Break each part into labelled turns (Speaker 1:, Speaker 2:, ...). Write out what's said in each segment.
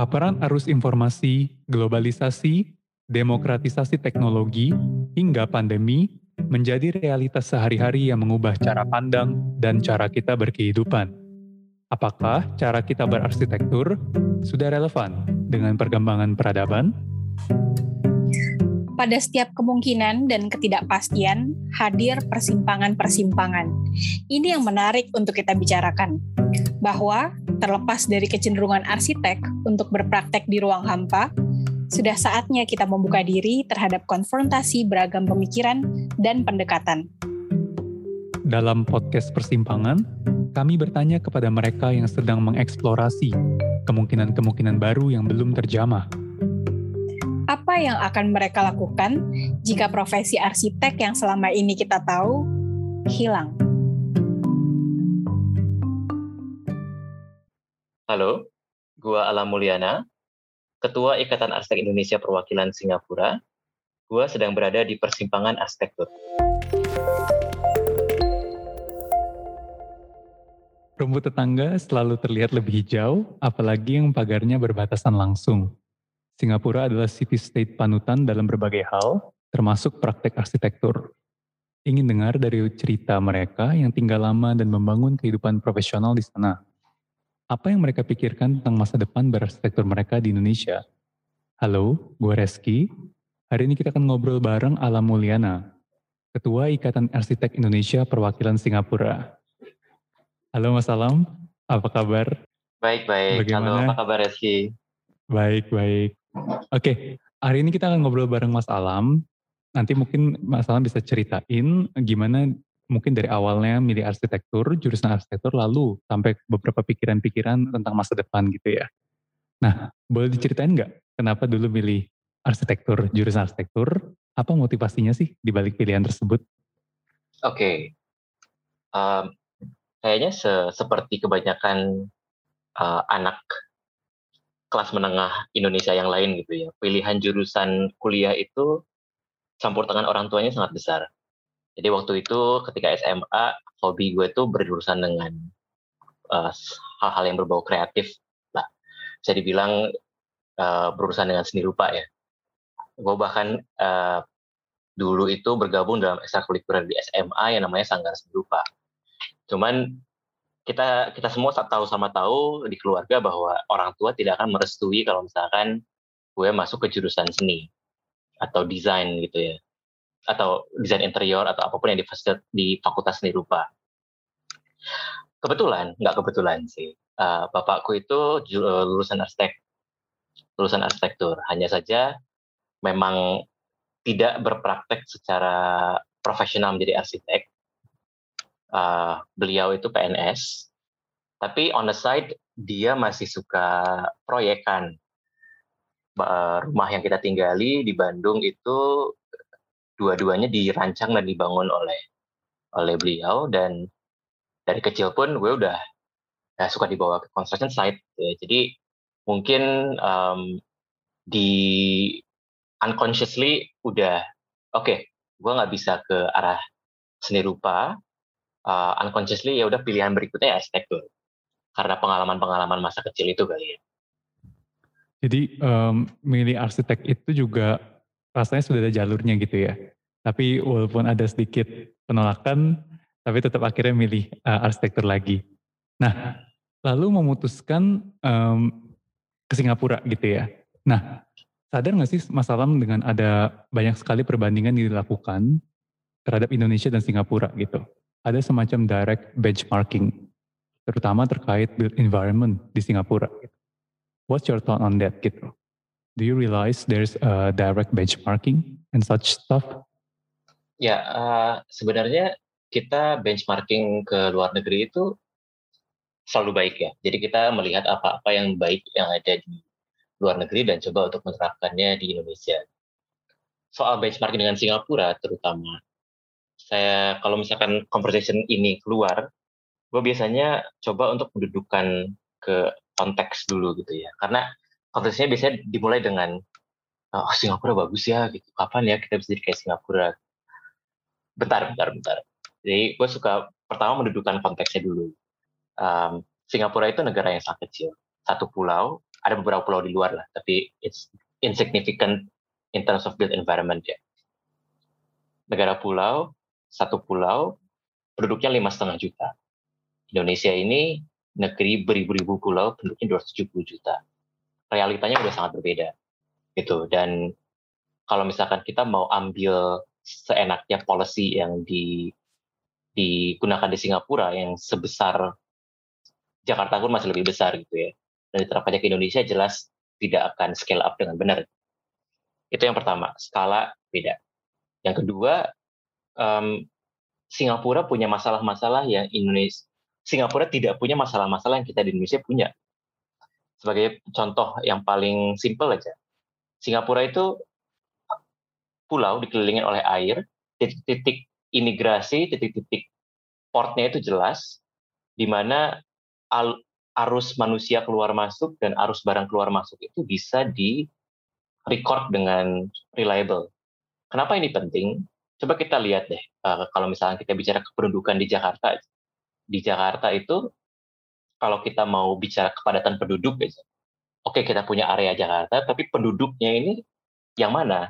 Speaker 1: Paparan arus informasi, globalisasi, demokratisasi teknologi, hingga pandemi menjadi realitas sehari-hari yang mengubah cara pandang dan cara kita berkehidupan. Apakah cara kita berarsitektur sudah relevan dengan perkembangan peradaban?
Speaker 2: Pada setiap kemungkinan dan ketidakpastian, hadir persimpangan-persimpangan. Ini yang menarik untuk kita bicarakan. Bahwa, terlepas dari kecenderungan arsitek untuk berpraktek di ruang hampa, sudah saatnya kita membuka diri terhadap konfrontasi beragam pemikiran dan pendekatan.
Speaker 1: Dalam podcast Persimpangan, kami bertanya kepada mereka yang sedang mengeksplorasi kemungkinan-kemungkinan baru yang belum terjamah.
Speaker 2: Apa yang akan mereka lakukan jika profesi arsitek yang selama ini kita tahu hilang?
Speaker 3: Halo, gua Alam Mulyana, Ketua Ikatan Arsitek Indonesia Perwakilan Singapura, gue sedang berada di persimpangan arsitektur.
Speaker 1: Rumput tetangga selalu terlihat lebih hijau, apalagi yang pagarnya berbatasan langsung. Singapura adalah city state panutan dalam berbagai hal, termasuk praktek arsitektur. Ingin dengar dari cerita mereka yang tinggal lama dan membangun kehidupan profesional di sana apa yang mereka pikirkan tentang masa depan berarsitektur mereka di Indonesia. Halo, gue Reski. Hari ini kita akan ngobrol bareng Alam Mulyana, Ketua Ikatan Arsitek Indonesia Perwakilan Singapura. Halo Mas Alam, apa kabar?
Speaker 3: Baik, baik. Bagaimana? Halo, apa kabar Reski?
Speaker 1: Baik, baik. Oke, hari ini kita akan ngobrol bareng Mas Alam. Nanti mungkin Mas Alam bisa ceritain gimana mungkin dari awalnya milih arsitektur, jurusan arsitektur, lalu sampai beberapa pikiran-pikiran tentang masa depan gitu ya. Nah, boleh diceritain nggak kenapa dulu milih arsitektur, jurusan arsitektur? Apa motivasinya sih di balik pilihan tersebut?
Speaker 3: Oke, okay. um, kayaknya se seperti kebanyakan uh, anak kelas menengah Indonesia yang lain gitu ya, pilihan jurusan kuliah itu campur tangan orang tuanya sangat besar jadi waktu itu ketika SMA hobi gue tuh berurusan dengan eh, hal-hal yang berbau kreatif lah. Bisa dibilang uh, berurusan dengan seni rupa ya. Gue bahkan uh, dulu itu bergabung dalam ekstrakurikuler di SMA yang namanya Sanggar Seni Rupa. Cuman kita kita semua tahu sama tahu di keluarga bahwa orang tua tidak akan merestui kalau misalkan gue masuk ke jurusan seni atau desain gitu ya atau desain interior atau apa pun yang di, di fakultas seni rupa. Kebetulan, nggak kebetulan sih. Uh, bapakku itu eh, lulusan arsitek, lulusan arsitektur. Hanya saja memang tidak berpraktek secara profesional menjadi arsitek. Uh, beliau itu PNS, tapi on the side dia masih suka proyekan. Uh, rumah yang kita tinggali di Bandung itu dua-duanya dirancang dan dibangun oleh oleh beliau dan dari kecil pun gue udah ya, suka dibawa ke construction site gitu ya. jadi mungkin um, di unconsciously udah oke okay, gue nggak bisa ke arah seni rupa uh, unconsciously ya udah pilihan berikutnya ya arsitektur karena pengalaman-pengalaman masa kecil itu kali ya
Speaker 1: jadi um, milih arsitek itu juga rasanya sudah ada jalurnya gitu ya. Tapi walaupun ada sedikit penolakan, tapi tetap akhirnya milih uh, arsitektur lagi. Nah, lalu memutuskan um, ke Singapura gitu ya. Nah, sadar nggak sih Mas Alam dengan ada banyak sekali perbandingan yang dilakukan terhadap Indonesia dan Singapura gitu. Ada semacam direct benchmarking, terutama terkait built environment di Singapura. What's your thought on that gitu? Do you realize there's a direct benchmarking and such stuff?
Speaker 3: Ya, uh, sebenarnya kita benchmarking ke luar negeri itu selalu baik ya. Jadi kita melihat apa-apa yang baik yang ada di luar negeri dan coba untuk menerapkannya di Indonesia. Soal benchmarking dengan Singapura terutama, saya kalau misalkan conversation ini keluar, gue biasanya coba untuk mendudukan ke konteks dulu gitu ya. Karena konteksnya biasanya dimulai dengan oh Singapura bagus ya gitu. Kapan ya kita bisa jadi kayak Singapura? Bentar bentar bentar. Jadi gue suka pertama mendudukan konteksnya dulu. Um, Singapura itu negara yang sangat kecil. Satu pulau ada beberapa pulau di luar lah, tapi it's insignificant in terms of built environment ya. Negara pulau, satu pulau, penduduknya lima setengah juta. Indonesia ini negeri beribu-ribu pulau, penduduknya 270 juta. Realitanya udah sangat berbeda, gitu. Dan kalau misalkan kita mau ambil seenaknya policy yang di digunakan di Singapura yang sebesar Jakarta pun masih lebih besar gitu ya. Dan diterapkannya ke Indonesia jelas tidak akan scale up dengan benar. Itu yang pertama, skala beda. Yang kedua, um, Singapura punya masalah-masalah yang Indonesia Singapura tidak punya masalah-masalah yang kita di Indonesia punya. Sebagai contoh yang paling simpel aja, Singapura itu pulau dikelilingi oleh air, titik-titik imigrasi, titik-titik portnya itu jelas, di mana arus manusia keluar masuk dan arus barang keluar masuk itu bisa di record dengan reliable. Kenapa ini penting? Coba kita lihat deh, uh, kalau misalnya kita bicara kependudukan di Jakarta, di Jakarta itu kalau kita mau bicara kepadatan penduduk, oke okay, kita punya area Jakarta, tapi penduduknya ini yang mana?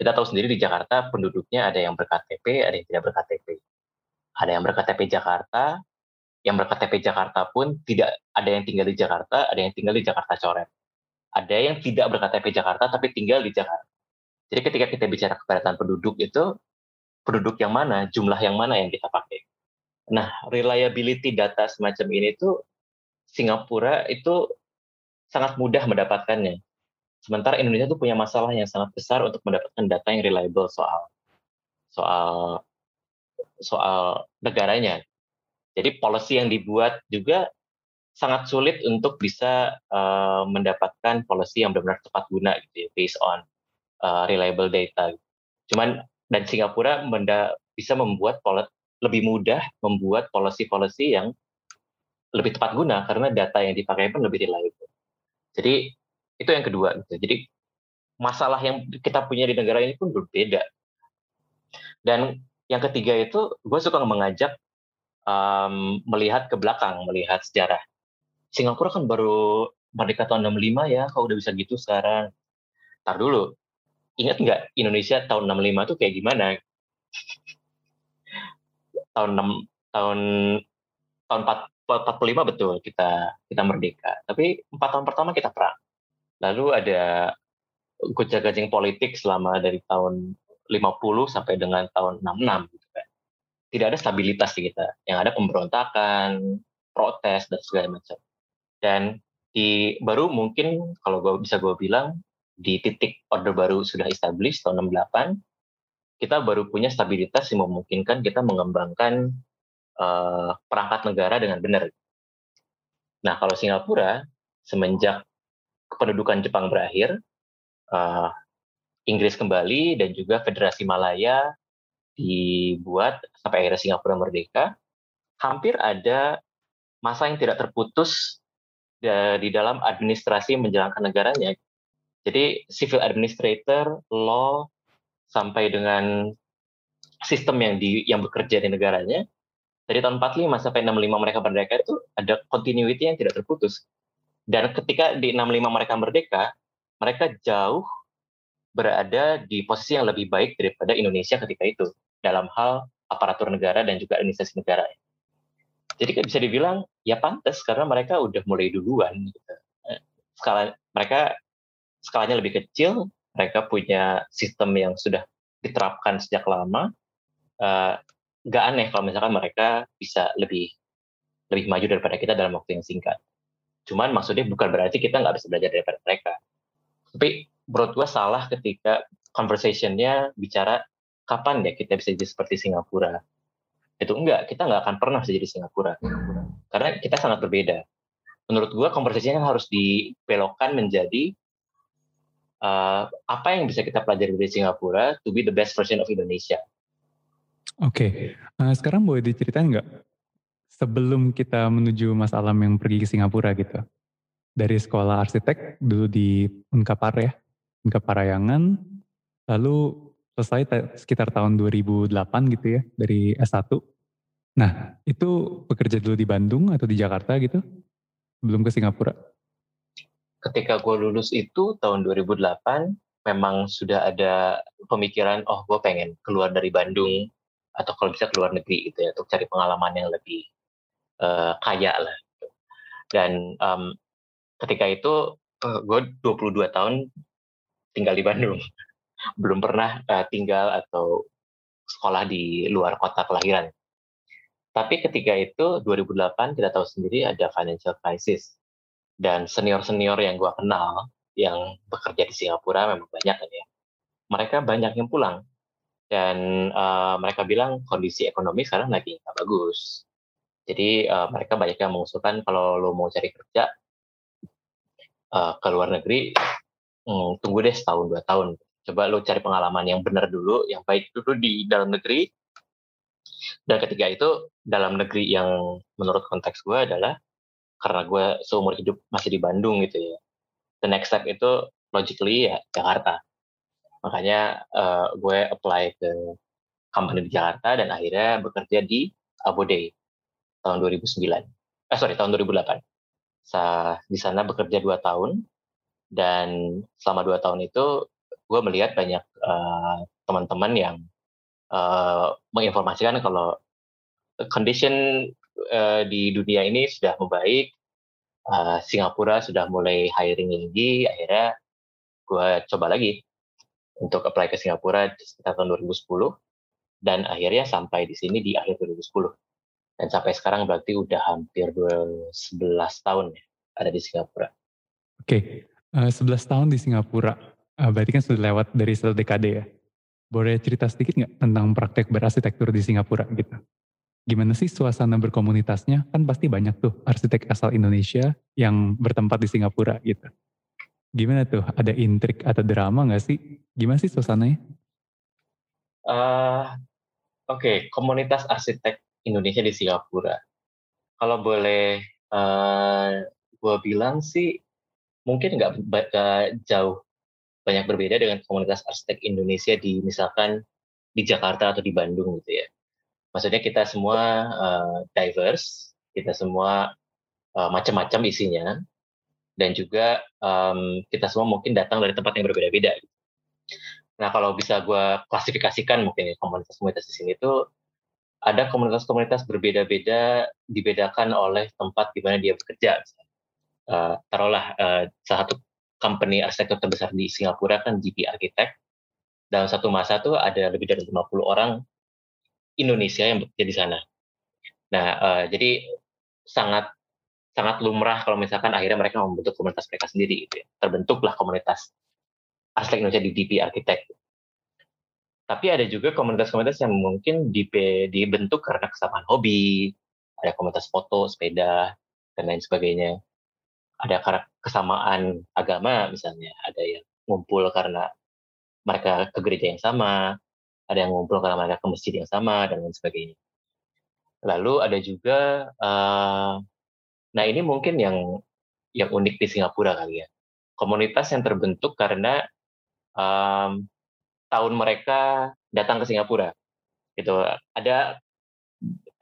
Speaker 3: Kita tahu sendiri di Jakarta penduduknya ada yang berKTP, ada yang tidak berKTP. Ada yang berKTP Jakarta, yang berKTP Jakarta pun tidak ada yang tinggal di Jakarta, ada yang tinggal di Jakarta Coret. Ada yang tidak berKTP Jakarta tapi tinggal di Jakarta. Jadi ketika kita bicara kepadatan penduduk itu, penduduk yang mana, jumlah yang mana yang kita pakai. Nah, reliability data semacam ini tuh Singapura itu sangat mudah mendapatkannya. Sementara Indonesia tuh punya masalah yang sangat besar untuk mendapatkan data yang reliable soal soal soal negaranya. Jadi policy yang dibuat juga sangat sulit untuk bisa uh, mendapatkan policy yang benar-benar tepat guna gitu ya, based on uh, reliable data. Cuman dan Singapura menda, bisa membuat lebih mudah membuat policy-policy yang lebih tepat guna karena data yang dipakai pun lebih reliable. Jadi itu yang kedua gitu. Jadi masalah yang kita punya di negara ini pun berbeda. Dan yang ketiga itu gue suka mengajak um, melihat ke belakang, melihat sejarah. Singapura kan baru merdeka tahun 65 ya, kok udah bisa gitu sekarang. Tar dulu, ingat nggak Indonesia tahun 65 itu kayak gimana? tahun 6 tahun tahun 45 betul kita kita merdeka. Tapi empat tahun pertama kita perang. Lalu ada gojek-gajeng politik selama dari tahun 50 sampai dengan tahun 66 gitu kan. Tidak ada stabilitas di kita. Yang ada pemberontakan, protes dan segala macam. Dan di baru mungkin kalau gue bisa gue bilang di titik order baru sudah established tahun 68, kita baru punya stabilitas yang memungkinkan kita mengembangkan uh, perangkat negara dengan benar. Nah, kalau Singapura semenjak kependudukan Jepang berakhir, uh, Inggris kembali dan juga Federasi Malaya dibuat sampai akhirnya Singapura merdeka, hampir ada masa yang tidak terputus di dalam administrasi menjalankan negaranya jadi civil administrator, law, sampai dengan sistem yang di yang bekerja di negaranya dari tahun 45 sampai 65 mereka merdeka itu ada continuity yang tidak terputus. Dan ketika di 65 mereka merdeka, mereka jauh berada di posisi yang lebih baik daripada Indonesia ketika itu dalam hal aparatur negara dan juga administrasi negara. Jadi bisa dibilang ya pantas karena mereka udah mulai duluan. Gitu. Skala mereka skalanya lebih kecil, mereka punya sistem yang sudah diterapkan sejak lama. Uh, nggak aneh kalau misalkan mereka bisa lebih lebih maju daripada kita dalam waktu yang singkat. Cuman maksudnya bukan berarti kita nggak bisa belajar daripada mereka. Tapi menurut gue salah ketika conversationnya bicara kapan ya kita bisa jadi seperti Singapura. Itu enggak, kita nggak akan pernah bisa jadi Singapura. Karena kita sangat berbeda. Menurut gue conversation harus dibelokkan menjadi uh, apa yang bisa kita pelajari dari Singapura to be the best version of Indonesia.
Speaker 1: Oke, okay. uh, eh, sekarang boleh diceritain nggak sebelum kita menuju Mas Alam yang pergi ke Singapura gitu, dari sekolah arsitek dulu di Unkapar ya, Unkapar Parayangan, lalu selesai sekitar tahun 2008 gitu ya dari S1. Nah, itu bekerja dulu di Bandung atau di Jakarta gitu, belum ke Singapura?
Speaker 3: Ketika gue lulus itu tahun 2008 memang sudah ada pemikiran oh gue pengen keluar dari Bandung atau kalau bisa keluar negeri gitu ya untuk cari pengalaman yang lebih uh, kaya lah gitu. dan um, ketika itu uh, gue 22 tahun tinggal di Bandung. Belum pernah uh, tinggal atau sekolah di luar kota kelahiran. Tapi ketika itu 2008 kita tahu sendiri ada financial crisis dan senior-senior yang gue kenal yang bekerja di Singapura memang banyak kan ya. Mereka banyak yang pulang dan uh, mereka bilang kondisi ekonomi sekarang lagi nggak bagus. Jadi uh, mereka banyak yang mengusulkan kalau lo mau cari kerja uh, ke luar negeri, hmm, tunggu deh setahun dua tahun. Coba lo cari pengalaman yang benar dulu, yang baik dulu di dalam negeri. Dan ketika itu dalam negeri yang menurut konteks gue adalah karena gue seumur hidup masih di Bandung gitu ya the next step itu logically ya Jakarta. Makanya uh, gue apply ke company di Jakarta dan akhirnya bekerja di Abode tahun 2009. Eh sorry tahun 2008. Sa di sana bekerja dua tahun dan selama dua tahun itu gue melihat banyak uh, teman-teman yang uh, menginformasikan kalau condition uh, di dunia ini sudah membaik uh, Singapura sudah mulai hiring lagi akhirnya gue coba lagi untuk apply ke Singapura sekitar tahun 2010 dan akhirnya sampai di sini di akhir 2010 dan sampai sekarang berarti udah hampir 11 tahun ya ada di Singapura.
Speaker 1: Oke, okay. uh, 11 tahun di Singapura, uh, berarti kan sudah lewat dari satu dekade ya. Boleh cerita sedikit nggak tentang praktek berarsitektur di Singapura gitu? Gimana sih suasana berkomunitasnya? Kan pasti banyak tuh arsitek asal Indonesia yang bertempat di Singapura gitu. Gimana tuh? Ada intrik atau drama nggak sih? Gimana sih suasananya?
Speaker 3: Uh, Oke, okay. komunitas arsitek Indonesia di Singapura. Kalau boleh uh, eh, gue bilang sih mungkin nggak jauh banyak berbeda dengan komunitas arsitek Indonesia di misalkan di Jakarta atau di Bandung gitu ya maksudnya kita semua uh, diverse, kita semua uh, macam-macam isinya, dan juga um, kita semua mungkin datang dari tempat yang berbeda-beda. Nah kalau bisa gue klasifikasikan mungkin ya komunitas-komunitas di sini itu ada komunitas-komunitas berbeda-beda dibedakan oleh tempat di mana dia bekerja. Uh, taruhlah uh, salah satu company arsitektur terbesar di Singapura kan GP Architect. Dalam satu masa tuh ada lebih dari 50 orang Indonesia yang bekerja di sana. Nah, uh, jadi sangat sangat lumrah kalau misalkan akhirnya mereka membentuk komunitas mereka sendiri gitu ya. Terbentuklah komunitas arsitek Indonesia di DP Architect. Tapi ada juga komunitas-komunitas yang mungkin dibentuk karena kesamaan hobi, ada komunitas foto, sepeda, dan lain sebagainya. Ada karena kesamaan agama misalnya, ada yang ngumpul karena mereka ke gereja yang sama, ada yang ngumpul karena mereka ke masjid yang sama dan lain sebagainya. Lalu ada juga, uh, nah ini mungkin yang yang unik di Singapura kali ya. Komunitas yang terbentuk karena um, tahun mereka datang ke Singapura. Gitu. Ada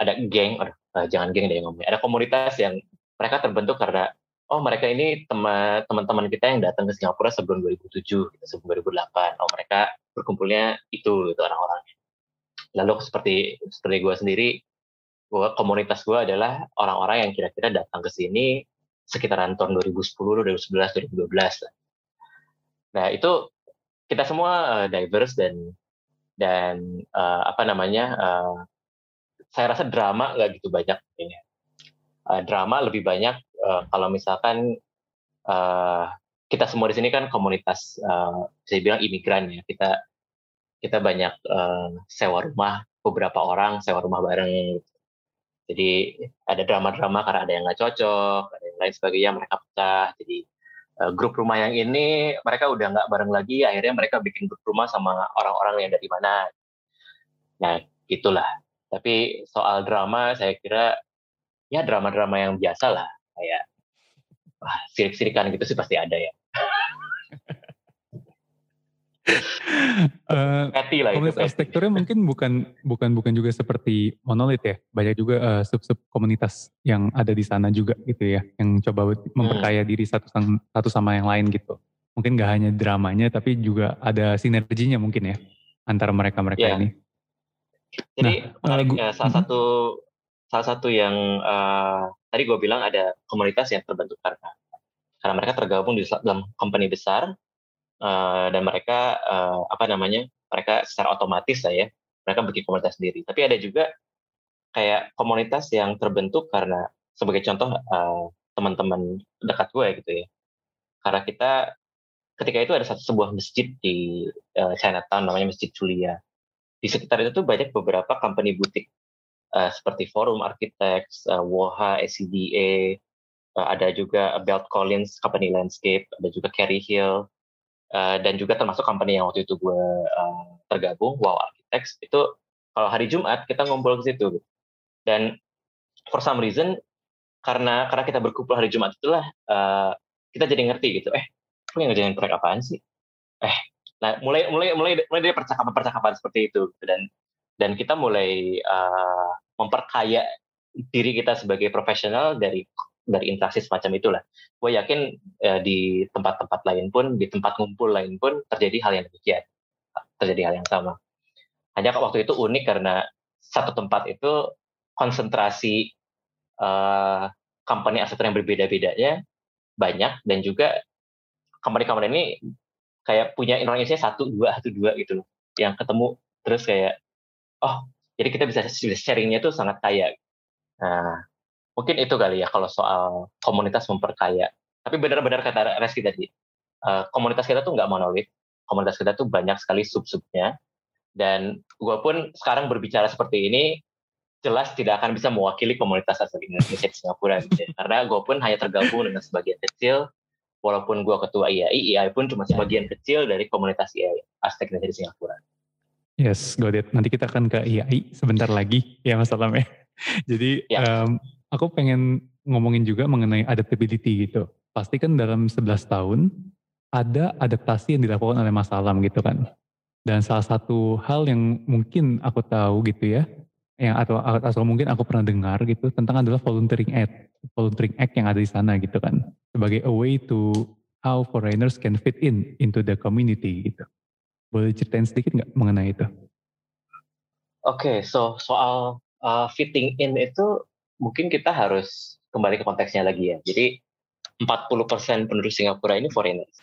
Speaker 3: ada geng, uh, jangan geng deh ngomongnya. Ada komunitas yang mereka terbentuk karena oh mereka ini teman-teman kita yang datang ke Singapura sebelum 2007, gitu, sebelum 2008. Oh mereka berkumpulnya itu gitu orang-orangnya. Lalu seperti seperti gue sendiri, gua, komunitas gue adalah orang-orang yang kira-kira datang ke sini sekitaran tahun 2010, 2011, 2012 lah. Nah itu kita semua uh, diverse dan dan uh, apa namanya uh, saya rasa drama nggak gitu banyak kayaknya. Uh, drama lebih banyak uh, kalau misalkan uh, kita semua di sini kan komunitas uh, bisa bilang imigran ya. Kita kita banyak uh, sewa rumah beberapa orang sewa rumah bareng. Jadi ada drama-drama karena ada yang nggak cocok ada yang lain sebagainya mereka pecah. Jadi uh, grup rumah yang ini mereka udah nggak bareng lagi akhirnya mereka bikin grup rumah sama orang-orang yang dari mana. Nah itulah. Tapi soal drama saya kira ya drama-drama yang biasa lah kayak wah sirik-sirikan gitu sih pasti ada ya
Speaker 1: uh, lah komunitas arsitekturnya mungkin bukan bukan bukan juga seperti monolit ya. Banyak juga uh, sub-sub komunitas yang ada di sana juga gitu ya, yang coba memperkaya hmm. diri satu satu sama yang lain gitu. Mungkin gak hanya dramanya, tapi juga ada sinerginya mungkin ya antara mereka-mereka yeah. ini.
Speaker 3: Jadi nah, uh, salah satu salah satu yang uh, tadi gue bilang ada komunitas yang terbentuk karena karena mereka tergabung di dalam company besar uh, dan mereka uh, apa namanya mereka secara otomatis lah ya mereka bikin komunitas sendiri. Tapi ada juga kayak komunitas yang terbentuk karena sebagai contoh uh, teman-teman dekat gue gitu ya. Karena kita ketika itu ada satu sebuah masjid di uh, Chinatown namanya Masjid Julia. Di sekitar itu tuh banyak beberapa company butik uh, seperti Forum Architects, uh, WOHA, SCDA, uh, ada juga Belt Collins Company Landscape, ada juga Carey Hill, uh, dan juga termasuk company yang waktu itu gue uh, tergabung, Wow Architects, itu kalau hari Jumat kita ngumpul ke situ. Dan for some reason, karena karena kita berkumpul hari Jumat itulah, uh, kita jadi ngerti gitu, eh, lu yang ngerjain proyek apaan sih? Eh, nah mulai mulai mulai mulai dari percakapan-percakapan seperti itu dan dan kita mulai uh, memperkaya diri kita sebagai profesional dari dari interaksi semacam itulah. Gue yakin eh, di tempat-tempat lain pun, di tempat ngumpul lain pun terjadi hal yang demikian, terjadi hal yang sama. Hanya waktu itu unik karena satu tempat itu konsentrasi uh, company arsitektur yang berbeda-bedanya banyak dan juga company-company ini kayak punya Indonesia satu dua satu dua gitu yang ketemu terus kayak oh jadi kita bisa sharingnya itu sangat kaya. Nah mungkin itu kali ya kalau soal komunitas memperkaya. Tapi benar-benar kata Reski tadi uh, komunitas kita tuh nggak monolit. Komunitas kita tuh banyak sekali sub-subnya. Dan gue pun sekarang berbicara seperti ini jelas tidak akan bisa mewakili komunitas asal Indonesia di Singapura gitu ya. karena gue pun hanya tergabung dengan sebagian kecil walaupun gue ketua IAI, IAI pun cuma sebagian kecil dari komunitas IAI Aztec Indonesia di Singapura.
Speaker 1: Yes, got it. Nanti kita akan ke IAI sebentar lagi ya Mas Alam ya. Jadi ya. Um, aku pengen ngomongin juga mengenai adaptability gitu. Pasti kan dalam 11 tahun ada adaptasi yang dilakukan oleh Mas Alam gitu kan. Dan salah satu hal yang mungkin aku tahu gitu ya, yang atau atau mungkin aku pernah dengar gitu tentang adalah volunteering act, volunteering act yang ada di sana gitu kan, sebagai a way to how foreigners can fit in into the community gitu. Boleh ceritain sedikit nggak mengenai itu?
Speaker 3: Oke, okay, so soal uh, fitting in itu mungkin kita harus kembali ke konteksnya lagi ya. Jadi 40% penduduk Singapura ini foreigners.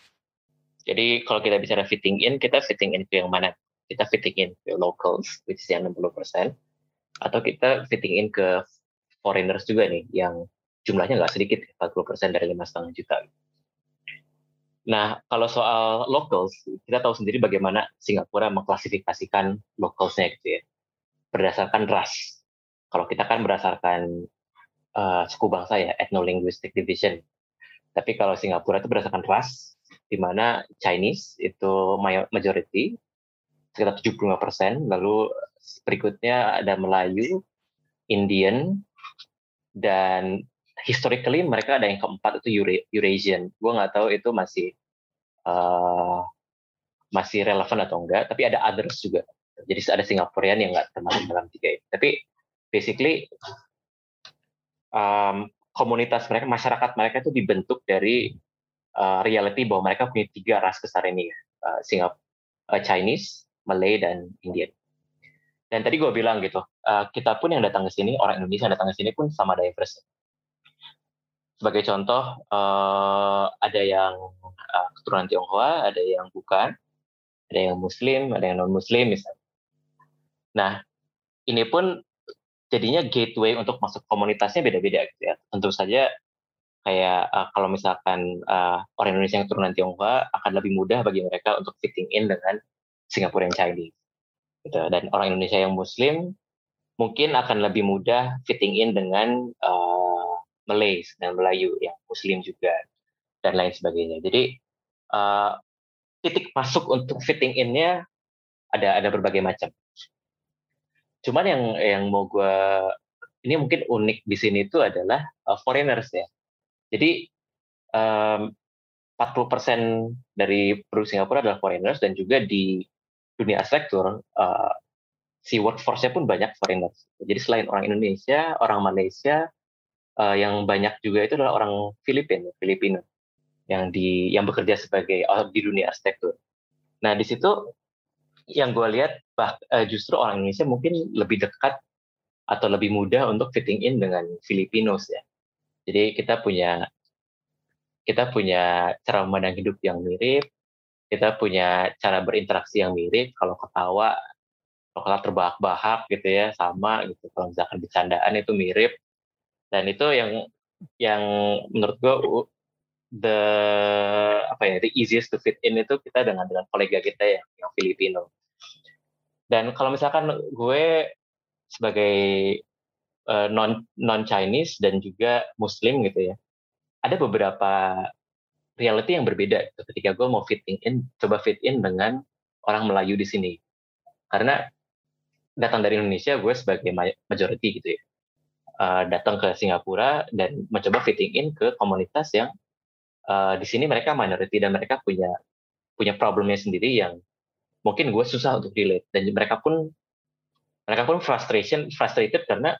Speaker 3: Jadi kalau kita bicara fitting in, kita fitting in ke yang mana? Kita fitting in ke locals, which is yang 60%. Atau kita fitting in ke foreigners juga nih, yang jumlahnya nggak sedikit, 40% dari 5,5 juta. Nah, kalau soal locals, kita tahu sendiri bagaimana Singapura mengklasifikasikan localsnya gitu ya. Berdasarkan ras kalau kita kan berdasarkan uh, suku bangsa ya, ethno-linguistic division. Tapi kalau Singapura itu berdasarkan ras, di mana Chinese itu majority, sekitar 75 persen, lalu berikutnya ada Melayu, Indian, dan historically mereka ada yang keempat itu Eurasian. Gue nggak tahu itu masih uh, masih relevan atau enggak, tapi ada others juga. Jadi ada Singaporean yang nggak termasuk dalam tiga ini. Tapi basically um, komunitas mereka, masyarakat mereka itu dibentuk dari uh, reality bahwa mereka punya tiga ras besar ini, uh, Singapura, uh, Chinese, Malay, dan Indian. Dan tadi gue bilang gitu, uh, kita pun yang datang ke sini, orang Indonesia yang datang ke sini pun sama diverse. Sebagai contoh, uh, ada yang uh, keturunan Tionghoa, ada yang bukan, ada yang Muslim, ada yang non Muslim misalnya. Nah, ini pun jadinya gateway untuk masuk komunitasnya beda-beda gitu ya. Tentu saja kayak uh, kalau misalkan uh, orang Indonesia yang turunan Tionghoa akan lebih mudah bagi mereka untuk fitting in dengan Singapura yang Chinese. Gitu. Dan orang Indonesia yang Muslim mungkin akan lebih mudah fitting in dengan uh, Malay dan Melayu yang Muslim juga dan lain sebagainya. Jadi uh, titik masuk untuk fitting innya ada ada berbagai macam. Cuman yang yang mau gue ini mungkin unik di sini itu adalah uh, foreigners ya. Jadi um, 40% dari penduduk Singapura adalah foreigners dan juga di dunia arsitektur uh, si workforce-nya pun banyak foreigners. Jadi selain orang Indonesia, orang Malaysia, uh, yang banyak juga itu adalah orang Filipina, Filipino yang di yang bekerja sebagai uh, di dunia arsitektur. Nah di situ yang gue lihat bah, uh, justru orang Indonesia mungkin lebih dekat atau lebih mudah untuk fitting in dengan Filipinos ya. Jadi kita punya kita punya cara memandang hidup yang mirip, kita punya cara berinteraksi yang mirip. Kalau ketawa, kalau terbahak-bahak gitu ya, sama gitu. Kalau misalkan bercandaan itu mirip. Dan itu yang yang menurut gue the apa ya the easiest to fit in itu kita dengan dengan kolega kita ya yang Filipino. Dan kalau misalkan gue sebagai uh, non non Chinese dan juga Muslim gitu ya, ada beberapa reality yang berbeda ketika gue mau fitting in, coba fit in dengan orang Melayu di sini. Karena datang dari Indonesia, gue sebagai majority gitu ya, uh, datang ke Singapura dan mencoba fitting in ke komunitas yang uh, di sini mereka minority dan mereka punya punya problemnya sendiri yang mungkin gue susah untuk relate. Dan mereka pun mereka pun frustration frustrated karena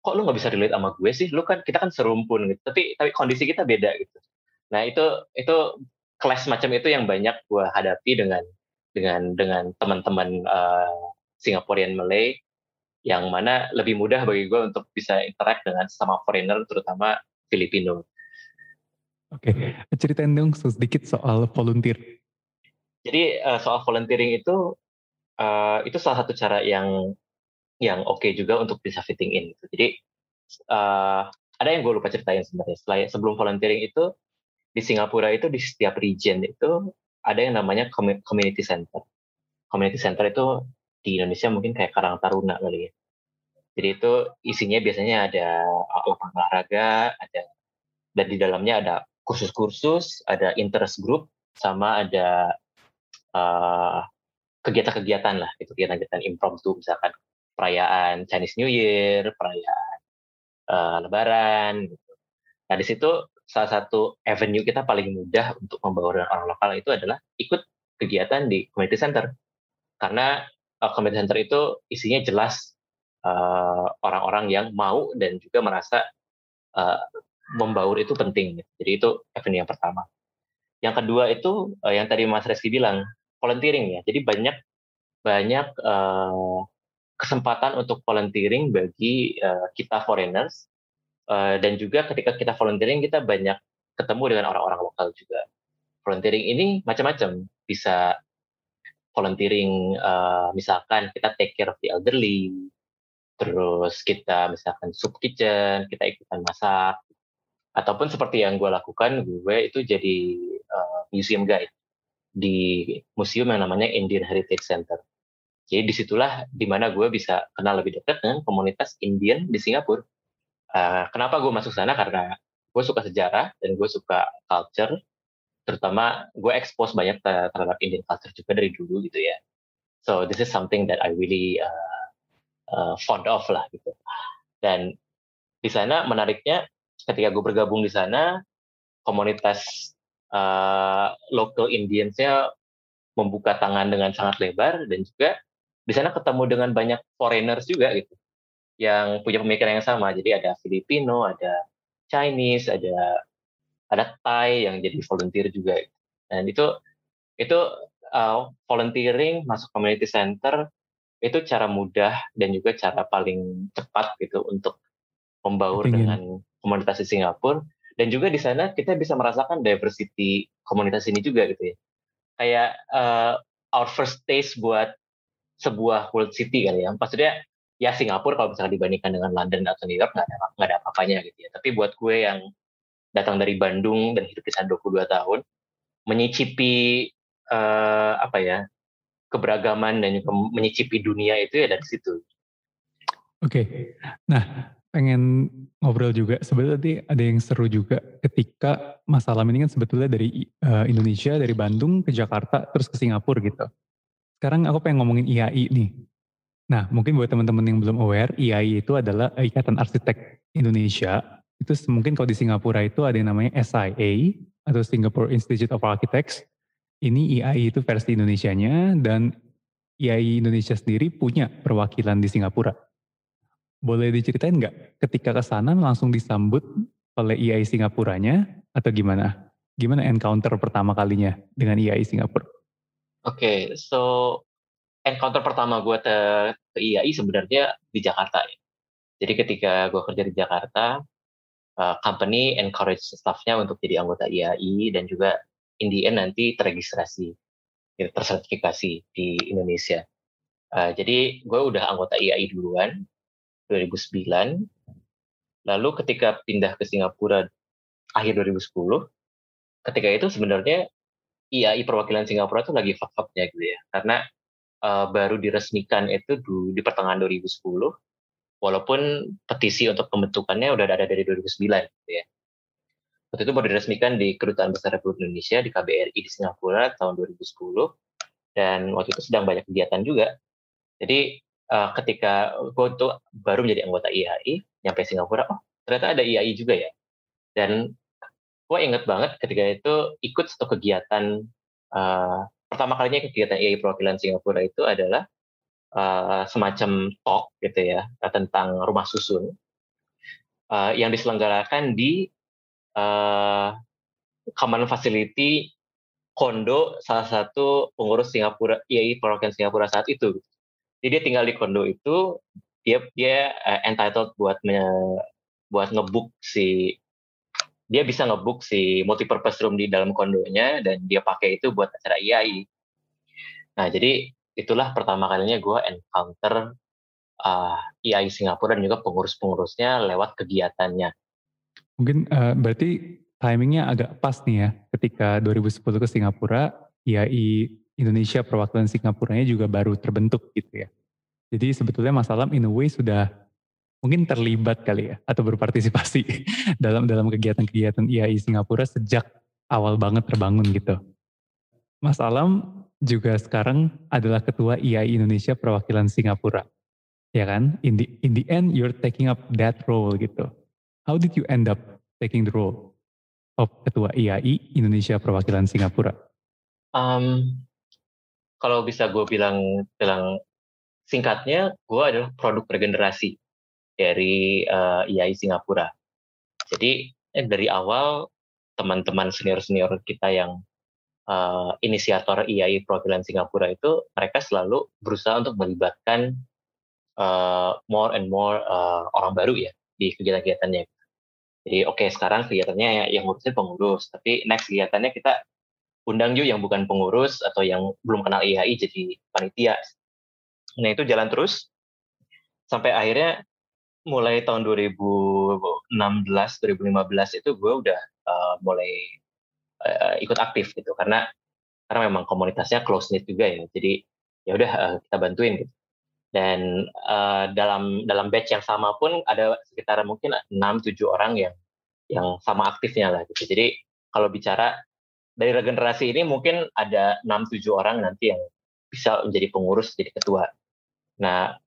Speaker 3: kok lu nggak bisa relate sama gue sih? Lu kan kita kan serumpun gitu. Tapi tapi kondisi kita beda gitu. Nah itu itu kelas macam itu yang banyak gue hadapi dengan dengan dengan teman-teman uh, Singaporean Malay yang mana lebih mudah bagi gue untuk bisa interact dengan sama foreigner terutama Filipino.
Speaker 1: Oke, okay. ceritain dong sedikit soal volunteer.
Speaker 3: Jadi uh, soal volunteering itu uh, itu salah satu cara yang yang oke okay juga untuk bisa fitting in. Gitu. Jadi uh, ada yang gue lupa ceritain sebenarnya. Setelah sebelum volunteering itu di Singapura itu di setiap region itu ada yang namanya community center. Community center itu di Indonesia mungkin kayak Karang Taruna kali ya. Jadi itu isinya biasanya ada lapangan olahraga, ada dan di dalamnya ada kursus-kursus, ada interest group, sama ada uh, kegiatan-kegiatan lah, itu kegiatan-kegiatan impromptu misalkan perayaan Chinese New Year, perayaan uh, Lebaran. Gitu. Nah di situ salah satu avenue kita paling mudah untuk membawa orang lokal itu adalah ikut kegiatan di community center. Karena uh, community center itu isinya jelas orang-orang uh, yang mau dan juga merasa uh, membaur itu penting. Jadi itu avenue yang pertama. Yang kedua itu uh, yang tadi Mas Reski bilang volunteering ya. Jadi banyak banyak uh, kesempatan untuk volunteering bagi uh, kita foreigners uh, dan juga ketika kita volunteering kita banyak ketemu dengan orang-orang lokal juga. Volunteering ini macam-macam, bisa volunteering uh, misalkan kita take care of the elderly, terus kita misalkan soup kitchen, kita ikutan masak, ataupun seperti yang gue lakukan, gue itu jadi uh, museum guide di museum yang namanya Indian Heritage Center. Jadi di situlah di mana gue bisa kenal lebih dekat dengan komunitas Indian di Singapura. Uh, kenapa gue masuk sana? Karena gue suka sejarah dan gue suka culture. Terutama gue expose banyak terhadap Indian culture juga dari dulu gitu ya. So this is something that I really uh, uh, fond of lah gitu. Dan di sana menariknya ketika gue bergabung di sana komunitas uh, local Indiansnya membuka tangan dengan sangat lebar dan juga di sana ketemu dengan banyak foreigners juga gitu yang punya pemikiran yang sama jadi ada Filipino ada Chinese ada ada Thai yang jadi volunteer juga dan itu itu uh, volunteering masuk community center itu cara mudah dan juga cara paling cepat gitu untuk membaur Tingin. dengan komunitas di Singapura dan juga di sana kita bisa merasakan diversity komunitas ini juga gitu ya kayak uh, our first taste buat sebuah world city kali ya. Maksudnya ya Singapura kalau misalnya dibandingkan dengan London atau New York nggak ada nggak ada apa-apanya gitu ya. Tapi buat gue yang datang dari Bandung dan hidup di sana 22 tahun, menyicipi uh, apa ya keberagaman dan juga menyicipi dunia itu ya dari situ.
Speaker 1: Oke, okay. nah pengen ngobrol juga sebetulnya tadi ada yang seru juga ketika masalah ini kan sebetulnya dari uh, Indonesia dari Bandung ke Jakarta terus ke Singapura gitu sekarang aku pengen ngomongin IAI nih. Nah, mungkin buat teman-teman yang belum aware, IAI itu adalah Ikatan Arsitek Indonesia. Itu mungkin kalau di Singapura itu ada yang namanya SIA, atau Singapore Institute of Architects. Ini IAI itu versi Indonesianya dan IAI Indonesia sendiri punya perwakilan di Singapura. Boleh diceritain nggak ketika ke sana langsung disambut oleh IAI Singapuranya atau gimana? Gimana encounter pertama kalinya dengan IAI Singapura?
Speaker 3: Oke, okay, so encounter pertama gue ke, ke IAI sebenarnya di Jakarta ya. Jadi ketika gue kerja di Jakarta, uh, company encourage staffnya untuk jadi anggota IAI dan juga in the end nanti terregistrasi, ya, tersertifikasi di Indonesia. Uh, jadi gue udah anggota IAI duluan 2009. Lalu ketika pindah ke Singapura akhir 2010, ketika itu sebenarnya IAI perwakilan Singapura itu lagi fuck-upnya gitu ya. Karena uh, baru diresmikan itu di, di pertengahan 2010, walaupun petisi untuk pembentukannya udah ada dari 2009 gitu ya. Waktu itu baru diresmikan di Kedutaan Besar Republik Indonesia di KBRI di Singapura tahun 2010 dan waktu itu sedang banyak kegiatan juga. Jadi uh, ketika gue tuh baru menjadi anggota IAI, nyampe Singapura, oh ternyata ada IAI juga ya. Dan gue inget banget ketika itu ikut satu kegiatan uh, pertama kalinya kegiatan IAI perwakilan Singapura itu adalah uh, semacam talk gitu ya tentang rumah susun uh, yang diselenggarakan di uh, common facility kondo salah satu pengurus Singapura IAI perwakilan Singapura saat itu. Jadi dia tinggal di kondo itu dia dia uh, entitled buat me, buat ngebook si dia bisa ngebook si multipurpose room di dalam kondonya dan dia pakai itu buat acara IAI. Nah, jadi itulah pertama kalinya gue encounter uh, IAI Singapura dan juga pengurus-pengurusnya lewat kegiatannya.
Speaker 1: Mungkin uh, berarti timingnya agak pas nih ya, ketika 2010 ke Singapura, IAI Indonesia perwakilan Singapuranya juga baru terbentuk gitu ya. Jadi sebetulnya Mas Alam in a way sudah mungkin terlibat kali ya atau berpartisipasi dalam dalam kegiatan-kegiatan IAI Singapura sejak awal banget terbangun gitu. Mas Alam juga sekarang adalah ketua IAI Indonesia perwakilan Singapura. Ya kan? In the, in the end you're taking up that role gitu. How did you end up taking the role of ketua IAI Indonesia perwakilan Singapura?
Speaker 3: Um, kalau bisa gue bilang bilang singkatnya, gue adalah produk regenerasi dari uh, IAI Singapura. Jadi eh, dari awal teman-teman senior-senior kita yang uh, inisiator IAI perwakilan Singapura itu mereka selalu berusaha untuk melibatkan uh, more and more uh, orang baru ya di kegiatan-kegiatannya. Jadi oke okay, sekarang kegiatannya yang ngurusin pengurus, tapi next kegiatannya kita undang yuk yang bukan pengurus atau yang belum kenal IAI jadi panitia. Nah itu jalan terus sampai akhirnya mulai tahun 2016 2015 itu gue udah uh, mulai uh, ikut aktif gitu. Karena karena memang komunitasnya close knit juga ya. Jadi ya udah uh, kita bantuin gitu. Dan uh, dalam dalam batch yang sama pun ada sekitar mungkin 6-7 orang yang yang sama aktifnya lah gitu. Jadi kalau bicara dari regenerasi ini mungkin ada 6-7 orang nanti yang bisa menjadi pengurus jadi ketua. Nah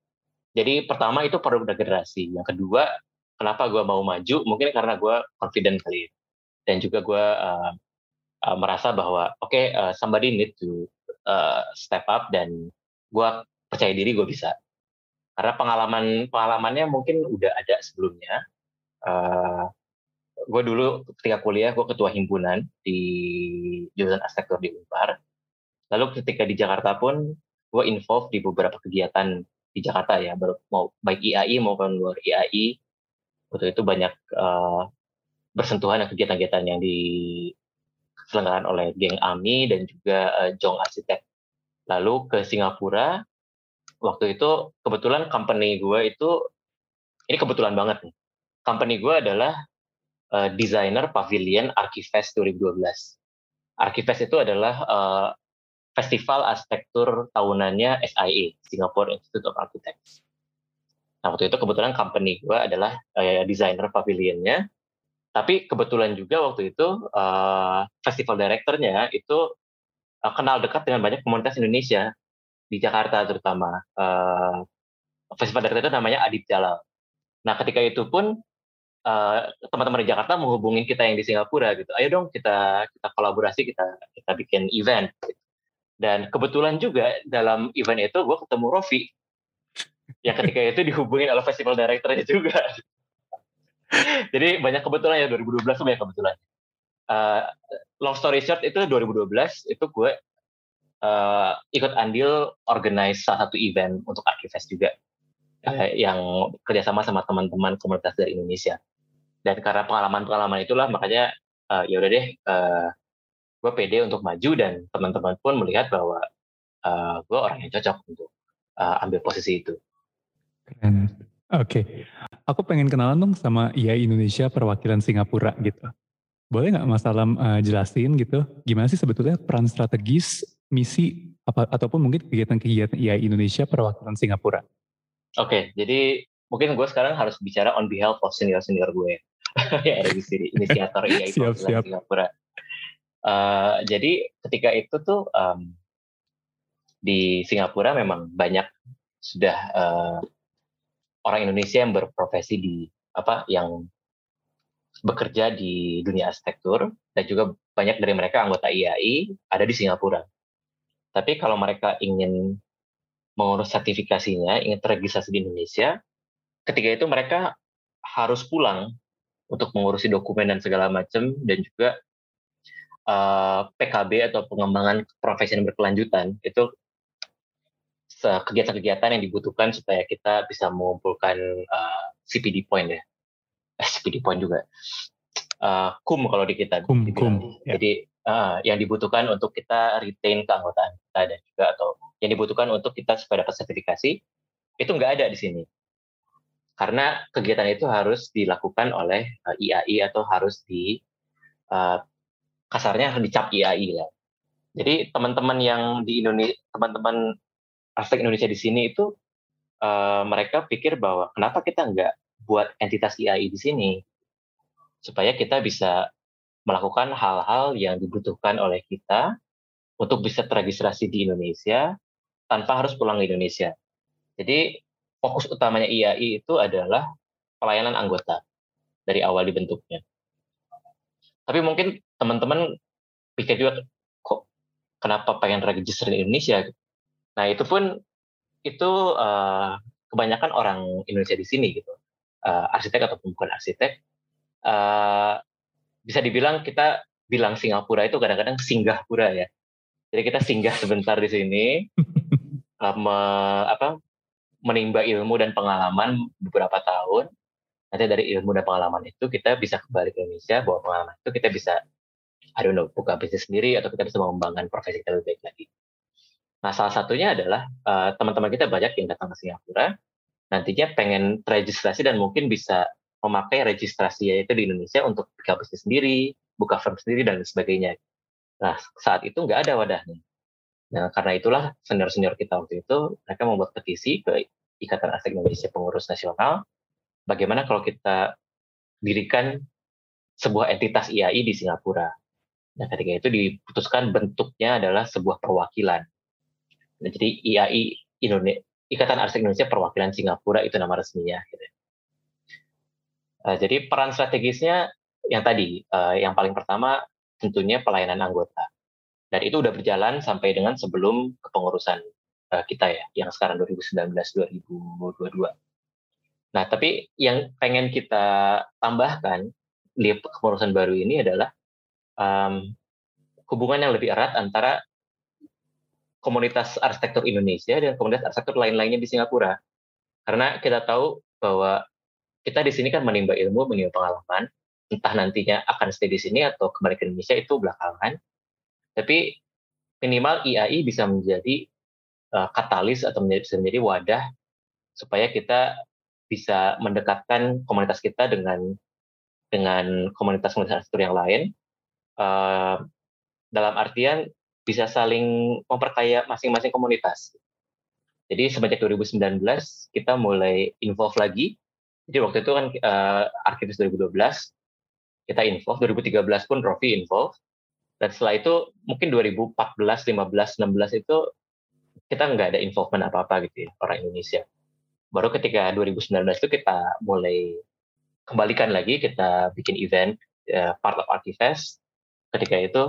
Speaker 3: jadi pertama itu produk regenerasi. Yang kedua kenapa gue mau maju? Mungkin karena gue confident kali. Ya. dan juga gue uh, uh, merasa bahwa oke okay, uh, somebody need to uh, step up dan gue percaya diri gue bisa. Karena pengalaman pengalamannya mungkin udah ada sebelumnya. Uh, gue dulu ketika kuliah gue ketua himpunan di jurusan arsitektur di Unpar. Lalu ketika di Jakarta pun gue involve di beberapa kegiatan di Jakarta ya mau baik IAI maupun luar IAI waktu itu banyak uh, bersentuhan dengan kegiatan-kegiatan yang di diselenggarakan oleh geng AMI dan juga uh, Jong Arsitek. Lalu ke Singapura, waktu itu kebetulan company gue itu, ini kebetulan banget nih, company gue adalah uh, desainer pavilion Archifest 2012. Archifest itu adalah uh, festival arsitektur tahunannya SIA, Singapore Institute of Architects. Nah, waktu itu kebetulan company gue adalah uh, desainer pavilionnya, tapi kebetulan juga waktu itu uh, festival direkturnya itu uh, kenal dekat dengan banyak komunitas Indonesia di Jakarta terutama. Uh, festival director itu namanya Adib Jalal. Nah ketika itu pun teman-teman di Jakarta menghubungin kita yang di Singapura gitu. Ayo dong kita kita kolaborasi, kita kita bikin event. Dan kebetulan juga dalam event itu gue ketemu Rofi. Yang ketika itu dihubungin oleh festival directornya juga. Jadi banyak kebetulan ya 2012 itu banyak kebetulan. Uh, long story short itu 2012 itu gue uh, ikut andil organize salah satu event untuk Arkivest juga uh, yang kerjasama sama teman-teman komunitas dari Indonesia. Dan karena pengalaman-pengalaman itulah makanya uh, ya udah deh uh, gue pede untuk maju dan teman-teman pun melihat bahwa uh, gue orang yang cocok untuk uh, ambil posisi itu.
Speaker 1: Keren. Oke, okay. aku pengen kenalan dong sama IA Indonesia perwakilan Singapura gitu. Boleh nggak Mas Alam uh, jelasin gitu, gimana sih sebetulnya peran strategis, misi, apa, ataupun mungkin kegiatan-kegiatan IA Indonesia perwakilan Singapura?
Speaker 3: Oke, okay, jadi mungkin gue sekarang harus bicara on behalf of senior-senior gue yang ada di sini, inisiator IA siap, siap. Singapura. Uh, jadi ketika itu tuh um, di Singapura memang banyak sudah uh, orang Indonesia yang berprofesi di apa yang bekerja di dunia arsitektur dan juga banyak dari mereka anggota IAI ada di Singapura. Tapi kalau mereka ingin mengurus sertifikasinya, ingin terregistrasi di Indonesia, ketika itu mereka harus pulang untuk mengurusi dokumen dan segala macam dan juga uh, eh, PKB atau pengembangan profesi yang berkelanjutan itu kegiatan-kegiatan yang dibutuhkan supaya kita bisa mengumpulkan uh, eh, CPD point ya. Eh, CPD point juga. Uh, kum kalau di kita.
Speaker 1: Kum, kum.
Speaker 3: Ya. Jadi uh, yang dibutuhkan untuk kita retain keanggotaan kita dan juga atau yang dibutuhkan untuk kita supaya dapat sertifikasi itu nggak ada di sini. Karena kegiatan itu harus dilakukan oleh uh, IAI atau harus di uh, kasarnya dicap IAI lah. Jadi teman-teman yang di Indonesia, teman-teman aspek Indonesia di sini itu uh, mereka pikir bahwa kenapa kita nggak buat entitas IAI di sini supaya kita bisa melakukan hal-hal yang dibutuhkan oleh kita untuk bisa terregistrasi di Indonesia tanpa harus pulang ke Indonesia. Jadi fokus utamanya IAI itu adalah pelayanan anggota dari awal dibentuknya. Tapi mungkin teman-teman pikir juga kok kenapa pengen register di Indonesia? Nah itu pun itu uh, kebanyakan orang Indonesia di sini gitu, uh, arsitek ataupun bukan arsitek, uh, bisa dibilang kita bilang Singapura itu kadang-kadang singgahpura ya. Jadi kita singgah sebentar di sini, uh, me, apa, menimba ilmu dan pengalaman beberapa tahun. Nanti dari ilmu dan pengalaman itu kita bisa kembali ke Indonesia, bawa pengalaman itu kita bisa, I don't know, buka bisnis sendiri atau kita bisa mengembangkan profesi kita lebih baik lagi. Nah, salah satunya adalah uh, teman-teman kita banyak yang datang ke Singapura, nantinya pengen registrasi dan mungkin bisa memakai registrasi itu di Indonesia untuk buka bisnis sendiri, buka firm sendiri dan sebagainya. Nah, saat itu nggak ada wadahnya. Nah, karena itulah senior-senior kita waktu itu mereka membuat petisi ke Ikatan Arsitek Indonesia Pengurus Nasional, bagaimana kalau kita dirikan sebuah entitas IAI di Singapura. Nah, ketika itu diputuskan bentuknya adalah sebuah perwakilan Nah, jadi IAI Indonesia, Ikatan Arsitek Indonesia Perwakilan Singapura itu nama resminya. Gitu. Uh, jadi peran strategisnya yang tadi, uh, yang paling pertama tentunya pelayanan anggota. Dan itu udah berjalan sampai dengan sebelum kepengurusan uh, kita ya, yang sekarang 2019-2022. Nah, tapi yang pengen kita tambahkan di kepengurusan baru ini adalah um, hubungan yang lebih erat antara komunitas arsitektur Indonesia dan komunitas arsitektur lain-lainnya di Singapura. Karena kita tahu bahwa kita di sini kan menimba ilmu, menimba pengalaman, entah nantinya akan stay di sini atau kembali ke Indonesia itu belakangan. Tapi minimal IAI bisa menjadi uh, katalis atau menjadi, bisa menjadi wadah supaya kita bisa mendekatkan komunitas kita dengan dengan komunitas-komunitas yang lain. Uh, dalam artian bisa saling memperkaya masing-masing komunitas. Jadi semenjak 2019 kita mulai involve lagi. Jadi waktu itu kan uh, Arkivis 2012 kita involve, 2013 pun Rofi involve. Dan setelah itu mungkin 2014, 15, 16 itu kita nggak ada involvement apa-apa gitu ya orang Indonesia. Baru ketika 2019 itu kita mulai kembalikan lagi kita bikin event uh, part of Artifest ketika itu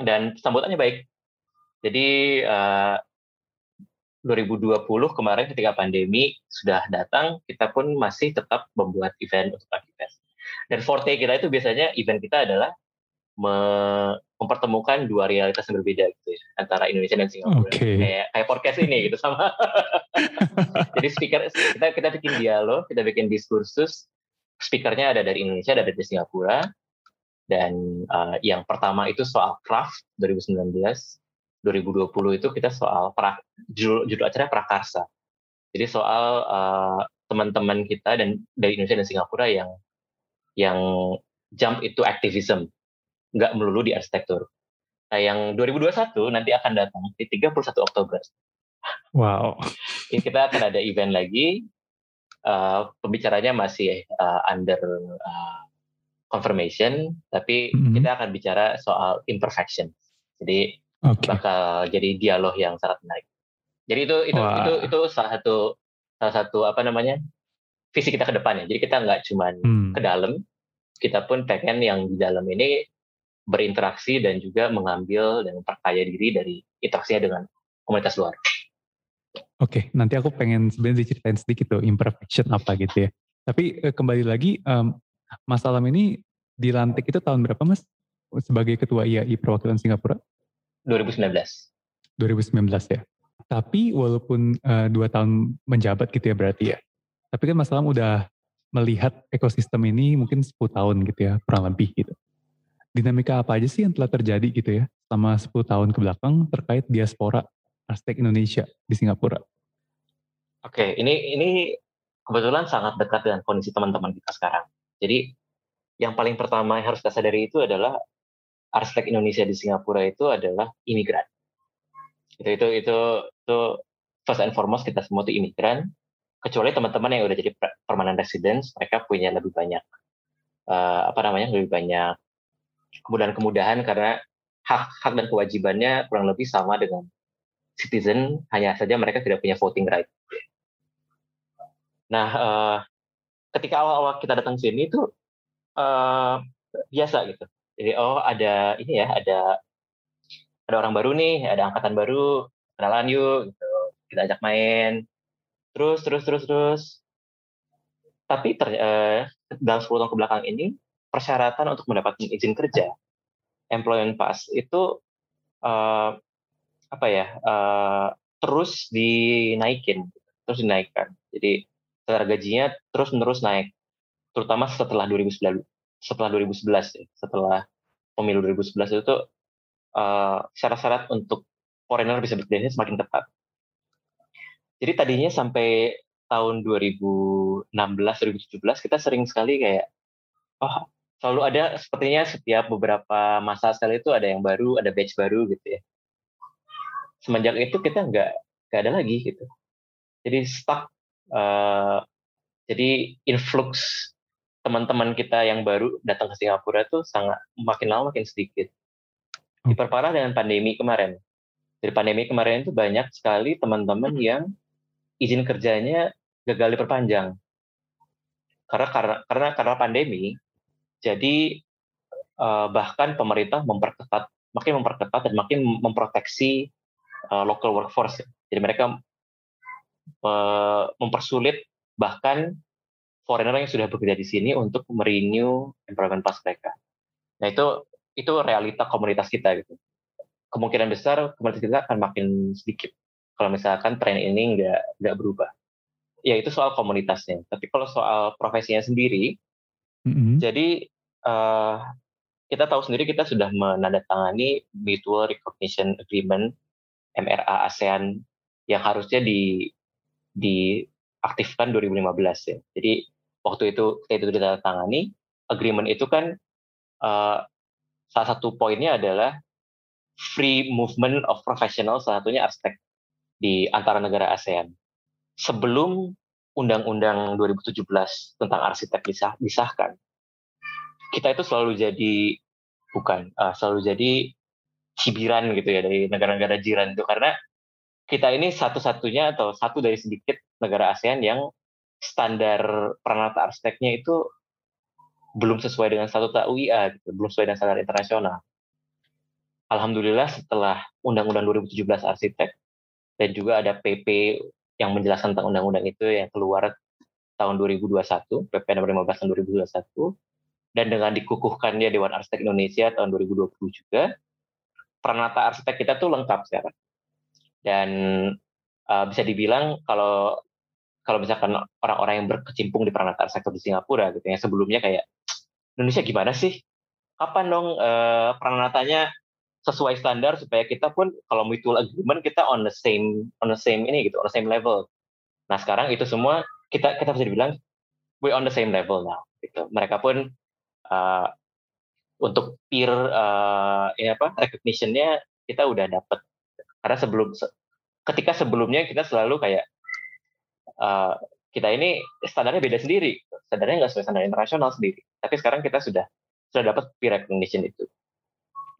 Speaker 3: dan sambutannya baik. Jadi uh, 2020 kemarin ketika pandemi sudah datang, kita pun masih tetap membuat event untuk Artifest. Dan forte kita itu biasanya event kita adalah mempertemukan dua realitas yang berbeda gitu ya antara Indonesia dan Singapura
Speaker 1: okay.
Speaker 3: kayak kayak podcast ini gitu sama jadi speaker kita kita bikin dialog kita bikin diskursus speakernya ada dari Indonesia ada dari Singapura dan uh, yang pertama itu soal craft 2019 2020 itu kita soal pra, judul, judul acara prakarsa jadi soal uh, teman-teman kita dan dari Indonesia dan Singapura yang yang jump itu activism nggak melulu di arsitektur. Nah, yang 2021 nanti akan datang di 31 Oktober.
Speaker 1: Wow.
Speaker 3: Kita akan ada event lagi. Uh, pembicaranya masih uh, under uh, confirmation, tapi mm-hmm. kita akan bicara soal imperfection. Jadi okay. bakal jadi dialog yang sangat menarik. Jadi itu itu wow. itu itu salah satu salah satu apa namanya visi kita ke depannya. Jadi kita nggak cuma hmm. ke dalam, kita pun pengen yang di dalam ini berinteraksi dan juga mengambil dan memperkaya diri dari interaksinya dengan komunitas luar.
Speaker 1: Oke, nanti aku pengen sebenarnya diceritain sedikit tuh imperfection apa gitu ya. Tapi eh, kembali lagi, um, Mas Alam ini dilantik itu tahun berapa Mas? Sebagai Ketua IAI Perwakilan Singapura?
Speaker 3: 2019.
Speaker 1: 2019 ya. Tapi walaupun uh, dua tahun menjabat gitu ya berarti ya. Tapi kan Mas Alam udah melihat ekosistem ini mungkin 10 tahun gitu ya, kurang lebih gitu dinamika apa aja sih yang telah terjadi gitu ya selama 10 tahun ke belakang terkait diaspora arsitek Indonesia di Singapura?
Speaker 3: Oke, ini ini kebetulan sangat dekat dengan kondisi teman-teman kita sekarang. Jadi yang paling pertama yang harus kita sadari itu adalah arsitek Indonesia di Singapura itu adalah imigran. Itu itu itu itu first and foremost kita semua itu imigran. Kecuali teman-teman yang udah jadi permanent residence, mereka punya lebih banyak uh, apa namanya lebih banyak kemudahan-kemudahan karena hak-hak dan kewajibannya kurang lebih sama dengan citizen, hanya saja mereka tidak punya voting right. Nah, uh, ketika awal-awal kita datang sini itu uh, biasa gitu. Jadi oh ada ini ya, ada ada orang baru nih, ada angkatan baru, kenalan yuk, gitu. kita ajak main, terus terus terus terus. Tapi ter, uh, dalam 10 tahun ke belakang ini persyaratan untuk mendapatkan izin kerja employment pass itu uh, apa ya uh, terus dinaikin terus dinaikkan jadi secara gajinya terus menerus naik terutama setelah 2011 setelah 2011 ya, setelah pemilu 2011 itu uh, syarat-syarat untuk foreigner bisa bekerja semakin ketat jadi tadinya sampai tahun 2016 2017 kita sering sekali kayak oh selalu ada sepertinya setiap beberapa masa sekali itu ada yang baru, ada batch baru gitu ya. Semenjak itu kita nggak nggak ada lagi gitu. Jadi stuck. Uh, jadi influx teman-teman kita yang baru datang ke Singapura itu sangat makin lama makin sedikit. Diperparah dengan pandemi kemarin. Dari pandemi kemarin itu banyak sekali teman-teman yang izin kerjanya gagal diperpanjang. Karena karena karena karena pandemi jadi uh, bahkan pemerintah memperketat, makin memperketat dan makin memproteksi uh, local workforce. Jadi mereka mempersulit bahkan foreigner yang sudah bekerja di sini untuk merenew employment pass mereka. Nah itu itu realita komunitas kita gitu. Kemungkinan besar komunitas kita akan makin sedikit kalau misalkan tren ini nggak nggak berubah. Ya itu soal komunitasnya. Tapi kalau soal profesinya sendiri, mm-hmm. jadi uh, kita tahu sendiri kita sudah menandatangani Mutual Recognition Agreement MRA ASEAN yang harusnya di diaktifkan 2015 ya. Jadi waktu itu kita itu ditandatangani agreement itu kan uh, salah satu poinnya adalah free movement of professional salah satunya arsitek di antara negara ASEAN. Sebelum Undang-Undang 2017 tentang arsitek disah, disahkan, kita itu selalu jadi bukan uh, selalu jadi cibiran gitu ya dari negara-negara jiran itu karena kita ini satu-satunya atau satu dari sedikit negara ASEAN yang standar peranata arsiteknya itu belum sesuai dengan statuta UIA, gitu, belum sesuai dengan standar internasional. Alhamdulillah setelah Undang-Undang 2017 arsitek dan juga ada PP yang menjelaskan tentang undang-undang itu yang keluar tahun 2021, PP nomor 15 tahun 2021, dan dengan dikukuhkannya Dewan Arsitek Indonesia tahun 2020 juga, peranata arsitek kita tuh lengkap sekarang. Dan uh, bisa dibilang kalau kalau misalkan orang-orang yang berkecimpung di peranata arsitektur di Singapura gitu yang sebelumnya kayak Indonesia gimana sih? Kapan dong uh, sesuai standar supaya kita pun kalau mutual agreement kita on the same on the same ini gitu on the same level. Nah sekarang itu semua kita kita bisa dibilang we on the same level now. Gitu. Mereka pun uh, untuk peer uh, ini apa recognitionnya kita udah dapat karena sebelum ketika sebelumnya kita selalu kayak uh, kita ini standarnya beda sendiri standarnya nggak sesuai standar internasional sendiri tapi sekarang kita sudah sudah dapat peer recognition itu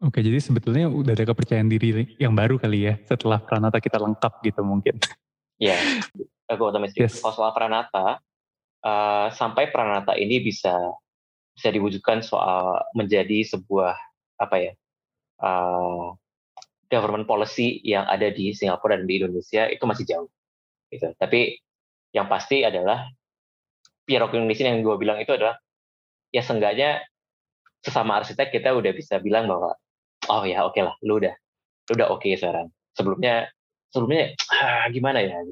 Speaker 1: Oke, jadi sebetulnya udah ada kepercayaan diri yang baru kali ya setelah Pranata kita lengkap gitu mungkin.
Speaker 3: Iya, aku otomatis. Yes. Kalau soal Pranata, uh, sampai Pranata ini bisa bisa diwujudkan soal menjadi sebuah apa ya uh, government policy yang ada di Singapura dan di Indonesia itu masih jauh. Gitu. Tapi yang pasti adalah peer recognition yang gue bilang itu adalah ya seenggaknya sesama arsitek kita udah bisa bilang bahwa oh ya oke okay lah lu udah lu udah oke okay sekarang sebelumnya sebelumnya ah, gimana ya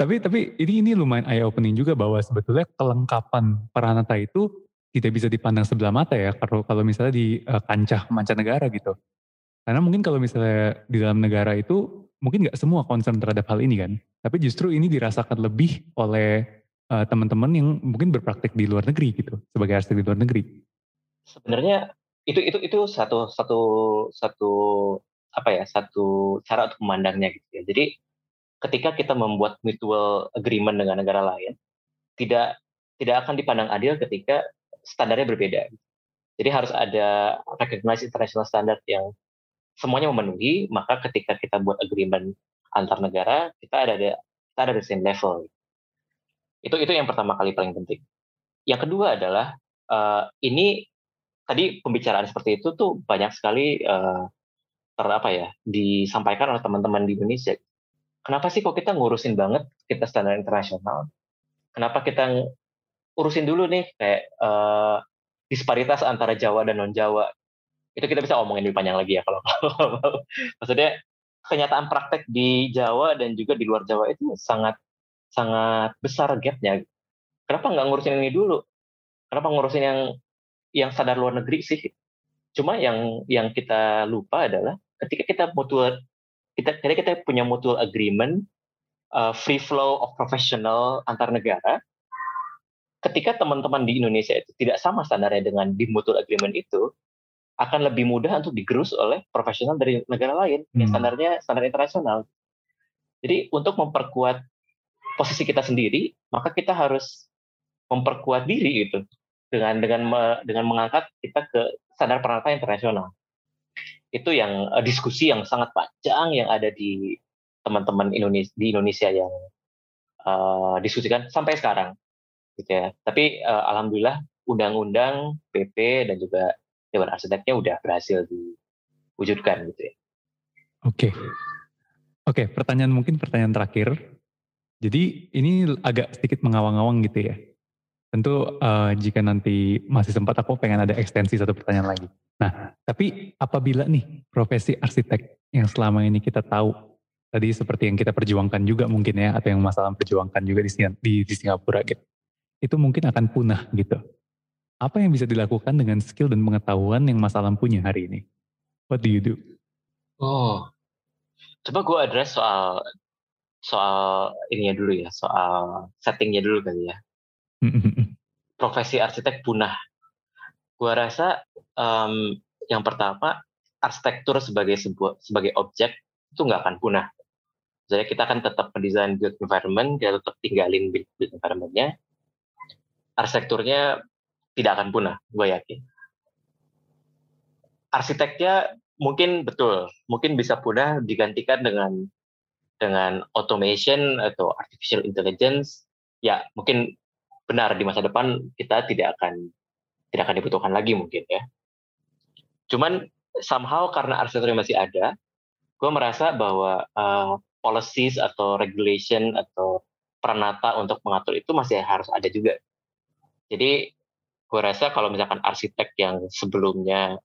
Speaker 1: tapi tapi ini ini lumayan eye opening juga bahwa sebetulnya kelengkapan Peranata itu tidak bisa dipandang sebelah mata ya kalau kalau misalnya di uh, kancah mancanegara gitu. Karena mungkin kalau misalnya di dalam negara itu mungkin nggak semua concern terhadap hal ini kan. Tapi justru ini dirasakan lebih oleh uh, teman-teman yang mungkin berpraktik di luar negeri gitu sebagai arsitek di luar negeri.
Speaker 3: Sebenarnya itu itu itu satu satu satu apa ya satu cara untuk memandangnya gitu ya. Jadi ketika kita membuat mutual agreement dengan negara lain, tidak tidak akan dipandang adil ketika standarnya berbeda. Jadi harus ada recognized international standard yang semuanya memenuhi, maka ketika kita buat agreement antar negara, kita ada kita ada di same level. Itu itu yang pertama kali paling penting. Yang kedua adalah uh, ini tadi pembicaraan seperti itu tuh banyak sekali uh, ter apa ya disampaikan oleh teman-teman di Indonesia kenapa sih kok kita ngurusin banget kita standar internasional? Kenapa kita urusin dulu nih kayak uh, disparitas antara Jawa dan non Jawa? Itu kita bisa omongin lebih panjang lagi ya kalau maksudnya kenyataan praktek di Jawa dan juga di luar Jawa itu sangat sangat besar gapnya. Kenapa nggak ngurusin ini dulu? Kenapa ngurusin yang yang sadar luar negeri sih? Cuma yang yang kita lupa adalah ketika kita mutual kita kita kita punya mutual agreement uh, free flow of professional antar negara ketika teman-teman di Indonesia itu tidak sama standarnya dengan di mutual agreement itu akan lebih mudah untuk digerus oleh profesional dari negara lain hmm. yang standarnya standar internasional. Jadi untuk memperkuat posisi kita sendiri, maka kita harus memperkuat diri gitu dengan dengan dengan mengangkat kita ke standar peranata internasional itu yang uh, diskusi yang sangat panjang yang ada di teman-teman Indonesia di Indonesia yang uh, diskusikan sampai sekarang gitu ya. Tapi uh, alhamdulillah undang-undang PP dan juga Dewan Arsiteknya udah berhasil diwujudkan gitu ya.
Speaker 1: Oke. Okay. oke okay, pertanyaan mungkin pertanyaan terakhir. Jadi ini agak sedikit mengawang-awang gitu ya. Tentu uh, jika nanti masih sempat aku pengen ada ekstensi satu pertanyaan lagi. Nah, tapi apabila nih profesi arsitek yang selama ini kita tahu tadi seperti yang kita perjuangkan juga mungkin ya atau yang masalah perjuangkan juga di, di, di Singapura gitu, itu mungkin akan punah gitu. Apa yang bisa dilakukan dengan skill dan pengetahuan yang masalah punya hari ini? What do you do?
Speaker 3: Oh, coba gue address soal soal ininya dulu ya, soal settingnya dulu kali ya. Profesi arsitek punah Gua rasa um, yang pertama arsitektur sebagai sebuah sebagai objek itu nggak akan punah. Jadi kita akan tetap mendesain build environment, kita tetap tinggalin build, build environmentnya. Arsitekturnya tidak akan punah, gue yakin. Arsiteknya mungkin betul, mungkin bisa punah digantikan dengan dengan automation atau artificial intelligence. Ya mungkin benar di masa depan kita tidak akan tidak akan dibutuhkan lagi mungkin ya. Cuman somehow karena arsitektur masih ada, gue merasa bahwa uh, policies atau regulation atau peranata untuk mengatur itu masih harus ada juga. Jadi gue rasa kalau misalkan arsitek yang sebelumnya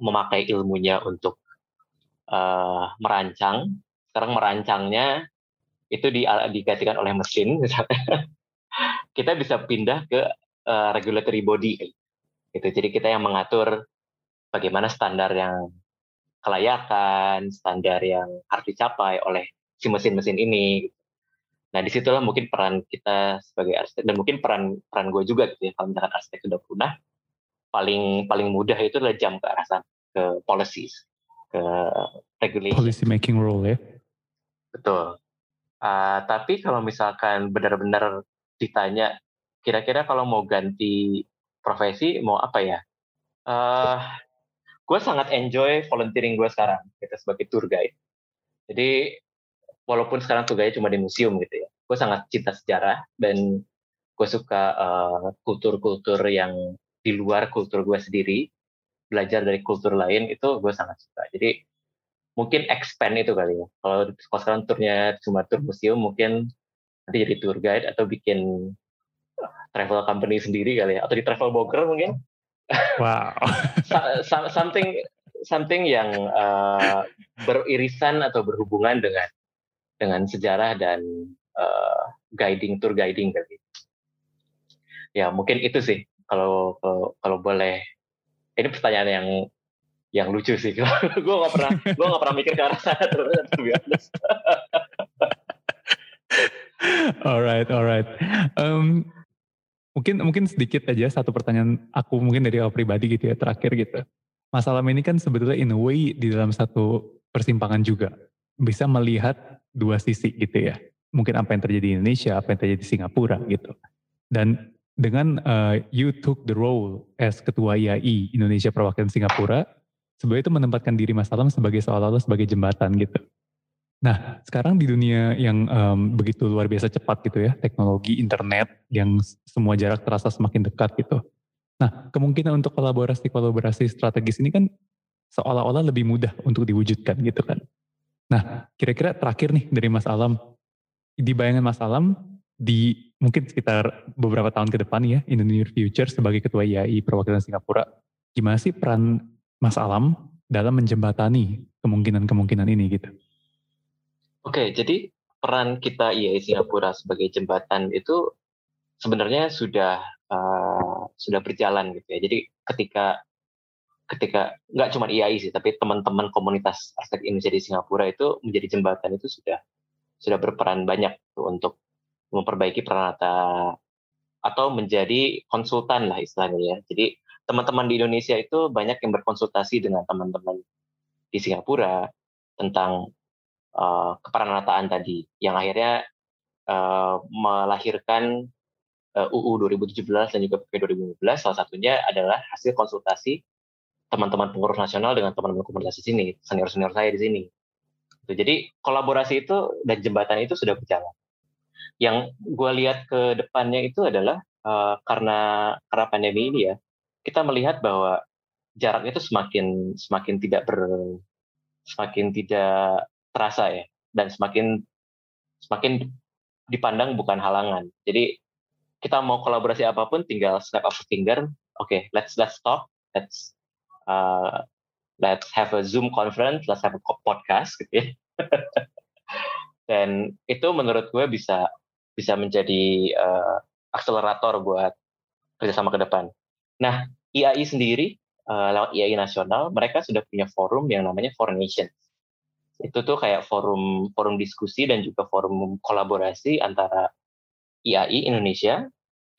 Speaker 3: memakai ilmunya untuk uh, merancang, sekarang merancangnya itu di, digantikan oleh mesin, misalnya, kita bisa pindah ke uh, regulatory body, gitu. Jadi kita yang mengatur bagaimana standar yang kelayakan, standar yang harus dicapai oleh si mesin-mesin ini. Nah di situlah mungkin peran kita sebagai arsitek dan mungkin peran peran gue juga gitu ya kalau misalkan arsitek sudah punah paling paling mudah itu adalah jam ke arah sana ke policies ke regulation.
Speaker 1: Policy making role ya.
Speaker 3: Betul. Uh, tapi kalau misalkan benar-benar ditanya kira-kira kalau mau ganti profesi mau apa ya? Uh, gue sangat enjoy volunteering gue sekarang gitu sebagai tour guide. Jadi walaupun sekarang guide cuma di museum gitu ya, gue sangat cinta sejarah dan gue suka uh, kultur-kultur yang di luar kultur gue sendiri, belajar dari kultur lain itu gue sangat suka. Jadi mungkin expand itu kali ya. Kalau, kalau sekarang turnya cuma tour museum, mungkin nanti jadi tour guide atau bikin travel company sendiri kali ya atau di travel blogger mungkin
Speaker 1: wow
Speaker 3: something something yang uh, beririsan atau berhubungan dengan dengan sejarah dan uh, guiding tour guiding kali ya mungkin itu sih. Kalau kalau, kalau boleh. Ini pertanyaan yang yang lucu sih. Gue gak pernah gue gak pernah mikir ke arah sana terus
Speaker 1: alright alright. Um, Mungkin mungkin sedikit aja satu pertanyaan aku mungkin dari aku pribadi gitu ya terakhir gitu. Masalah ini kan sebetulnya in a way di dalam satu persimpangan juga. Bisa melihat dua sisi gitu ya. Mungkin apa yang terjadi di Indonesia, apa yang terjadi di Singapura gitu. Dan dengan uh, you took the role as ketua IAI Indonesia Perwakilan Singapura, sebenarnya itu menempatkan diri Mas Alam sebagai seolah-olah sebagai jembatan gitu. Nah, sekarang di dunia yang um, begitu luar biasa cepat gitu ya, teknologi internet yang semua jarak terasa semakin dekat gitu. Nah, kemungkinan untuk kolaborasi-kolaborasi strategis ini kan seolah-olah lebih mudah untuk diwujudkan gitu kan. Nah, kira-kira terakhir nih dari Mas Alam, di bayangan Mas Alam, di mungkin sekitar beberapa tahun ke depan ya, in the near future sebagai Ketua IAI Perwakilan Singapura, gimana sih peran Mas Alam dalam menjembatani kemungkinan-kemungkinan ini gitu?
Speaker 3: Oke, jadi peran kita IAI Singapura sebagai jembatan itu sebenarnya sudah uh, sudah berjalan gitu ya. Jadi ketika ketika nggak cuma IAI sih, tapi teman-teman komunitas arsitek Indonesia di Singapura itu menjadi jembatan itu sudah sudah berperan banyak tuh untuk memperbaiki peranata atau menjadi konsultan lah istilahnya ya. Jadi teman-teman di Indonesia itu banyak yang berkonsultasi dengan teman-teman di Singapura tentang uh, keperanatan tadi yang akhirnya uh, melahirkan uh, UU 2017 dan juga PP 2015 salah satunya adalah hasil konsultasi teman-teman pengurus nasional dengan teman-teman komunitas di sini, senior-senior saya di sini. Jadi kolaborasi itu dan jembatan itu sudah berjalan. Yang gue lihat ke depannya itu adalah uh, karena karena pandemi ini ya, kita melihat bahwa jarak itu semakin semakin tidak ber semakin tidak terasa ya dan semakin semakin dipandang bukan halangan. Jadi kita mau kolaborasi apa pun tinggal snap of finger. Oke, okay, let's let's talk. Let's uh, let's have a Zoom conference. Let's have a podcast gitu ya. Dan itu menurut gue bisa bisa menjadi uh, akselerator buat kerjasama ke depan. Nah, IAI sendiri uh, lewat IAI nasional, mereka sudah punya forum yang namanya Four Nations itu tuh kayak forum forum diskusi dan juga forum kolaborasi antara IAI Indonesia,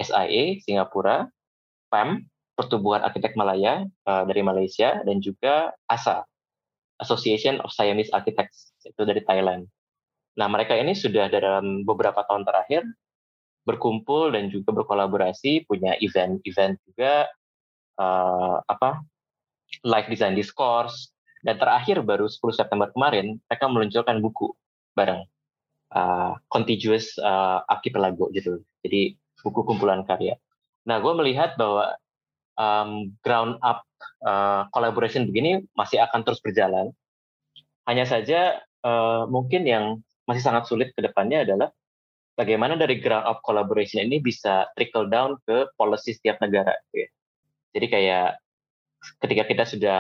Speaker 3: SIA Singapura, PAM Pertubuhan Arsitek Malaya uh, dari Malaysia dan juga ASA Association of Siamese Architects itu dari Thailand. Nah mereka ini sudah dalam beberapa tahun terakhir berkumpul dan juga berkolaborasi punya event-event juga uh, apa live design discourse dan terakhir baru 10 September kemarin mereka meluncurkan buku bareng uh, Contiguous uh, Archipelago gitu. Jadi buku kumpulan karya. Nah, gue melihat bahwa um, ground up uh, collaboration begini masih akan terus berjalan. Hanya saja uh, mungkin yang masih sangat sulit ke depannya adalah bagaimana dari ground up collaboration ini bisa trickle down ke policy setiap negara. Gitu ya. Jadi kayak ketika kita sudah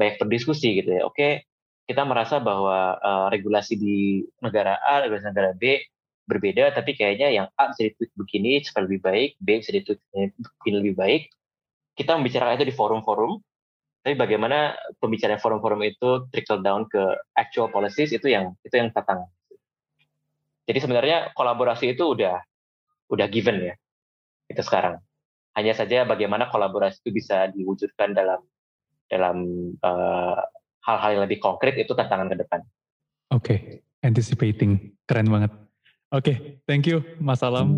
Speaker 3: banyak berdiskusi gitu ya, oke kita merasa bahwa uh, regulasi di negara A, regulasi negara B berbeda, tapi kayaknya yang A bisa begini supaya lebih baik, B bisa begini lebih baik. Kita membicarakan itu di forum-forum, tapi bagaimana pembicaraan forum-forum itu trickle down ke actual policies itu yang itu yang tantangan. Jadi sebenarnya kolaborasi itu udah udah given ya itu sekarang. Hanya saja bagaimana kolaborasi itu bisa diwujudkan dalam dalam uh, hal-hal yang lebih konkret itu tantangan ke depan.
Speaker 1: Oke, okay. anticipating, keren banget. Oke, okay. thank you Mas Alam.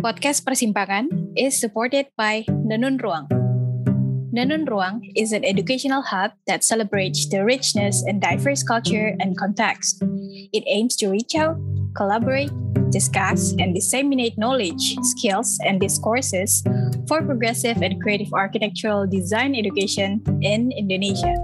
Speaker 2: Podcast Persimpangan is supported by Danun Ruang. Danun Ruang is an educational hub that celebrates the richness and diverse culture and context. It aims to reach out, collaborate, discuss, and disseminate knowledge, skills, and discourses for progressive and creative architectural design education in Indonesia.